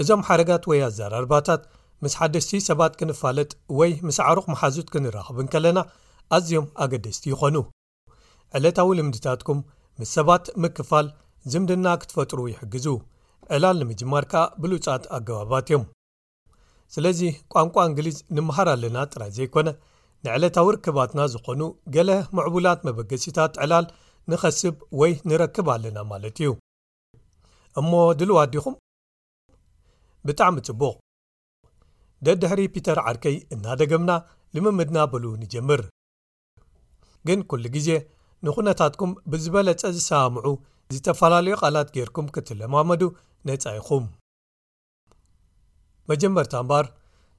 እዞም ሓረጋት ወይ ኣዘራርባታት ምስ ሓደስቲ ሰባት ክንፋለጥ ወይ ምስ ዓሩቕ መሓዙት ክንራኽብ እንከለና ኣዝዮም ኣገደስቲ ይዀኑ ዕለታዊ ልምድታትኩም ምስ ሰባት ምክፋል ዝምድና ክትፈጥሩ ይሕግዙ ዕላል ንምጅማር ከኣ ብሉጻት ኣገባባት እዮም ስለዚ ቋንቋ እንግሊዝ ንምሃር ኣለና ጥራይ ዘይኮነ ንዕለታዊ ርክባትና ዝኾኑ ገለ ምዕቡላት መበገሲታት ዕላል ንኸስብ ወይ ንረክብ ኣለና ማለት እዩ እሞ ድልዋት ዲኹም? ብጣዕሚ ጽቡቕ። ደድሕሪ ፒተር ዓርከይ እናደገምና ልምምድና በሉ ንጀምር። ግን ኩሉ ግዜ ንኩነታትኩም ብዝበለጸ ዝሰማምዑ ዝተፈላለዩ ቃላት ጌርኩም ክትለማመዱ ነጻ ኢኹም። መጀመርታ እምባር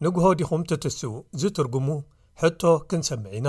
ንግሆ ዲኹም ትትስኡ ዝትርጉሙ ሕቶ ክንሰምዕ ኢና።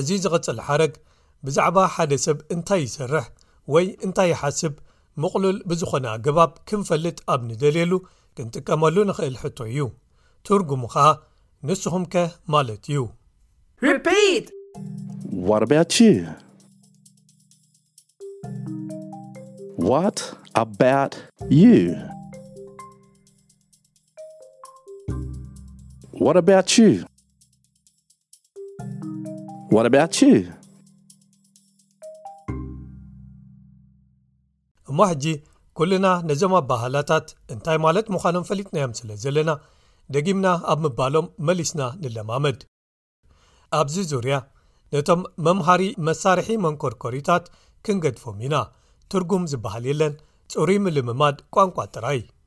እዚ ዝቕጽል ሓረግ ብዛዕባ ሓደ ሰብ እንታይ ይሰርሕ ወይ እንታይ ይሓስብ ምቕሉል ብዝኾነ ኣገባብ ክንፈልጥ ኣብ ንደልየሉ ክንጥቀመሉ ንኽእል ሕቶ እዩ። ትርጉሙ ከኣ ንስኹም ከ ማለት እዩ። Repeat። What about you? እሞ ሕጂ ኩልና ነዞም ኣባሃላታት እንታይ ማለት ምዃኖም ፈሊጥናዮም ስለ ዘለና ደጊምና ኣብ ምባሎም መሊስና ንለማመድ ኣብዚ ዙርያ ነቶም መምሃሪ መሳርሒ መንኮርኮሪታት ክንገድፎም ኢና ትርጉም ዝበሃል የለን ፅሩይ ምልምማድ ቋንቋ ጥራይ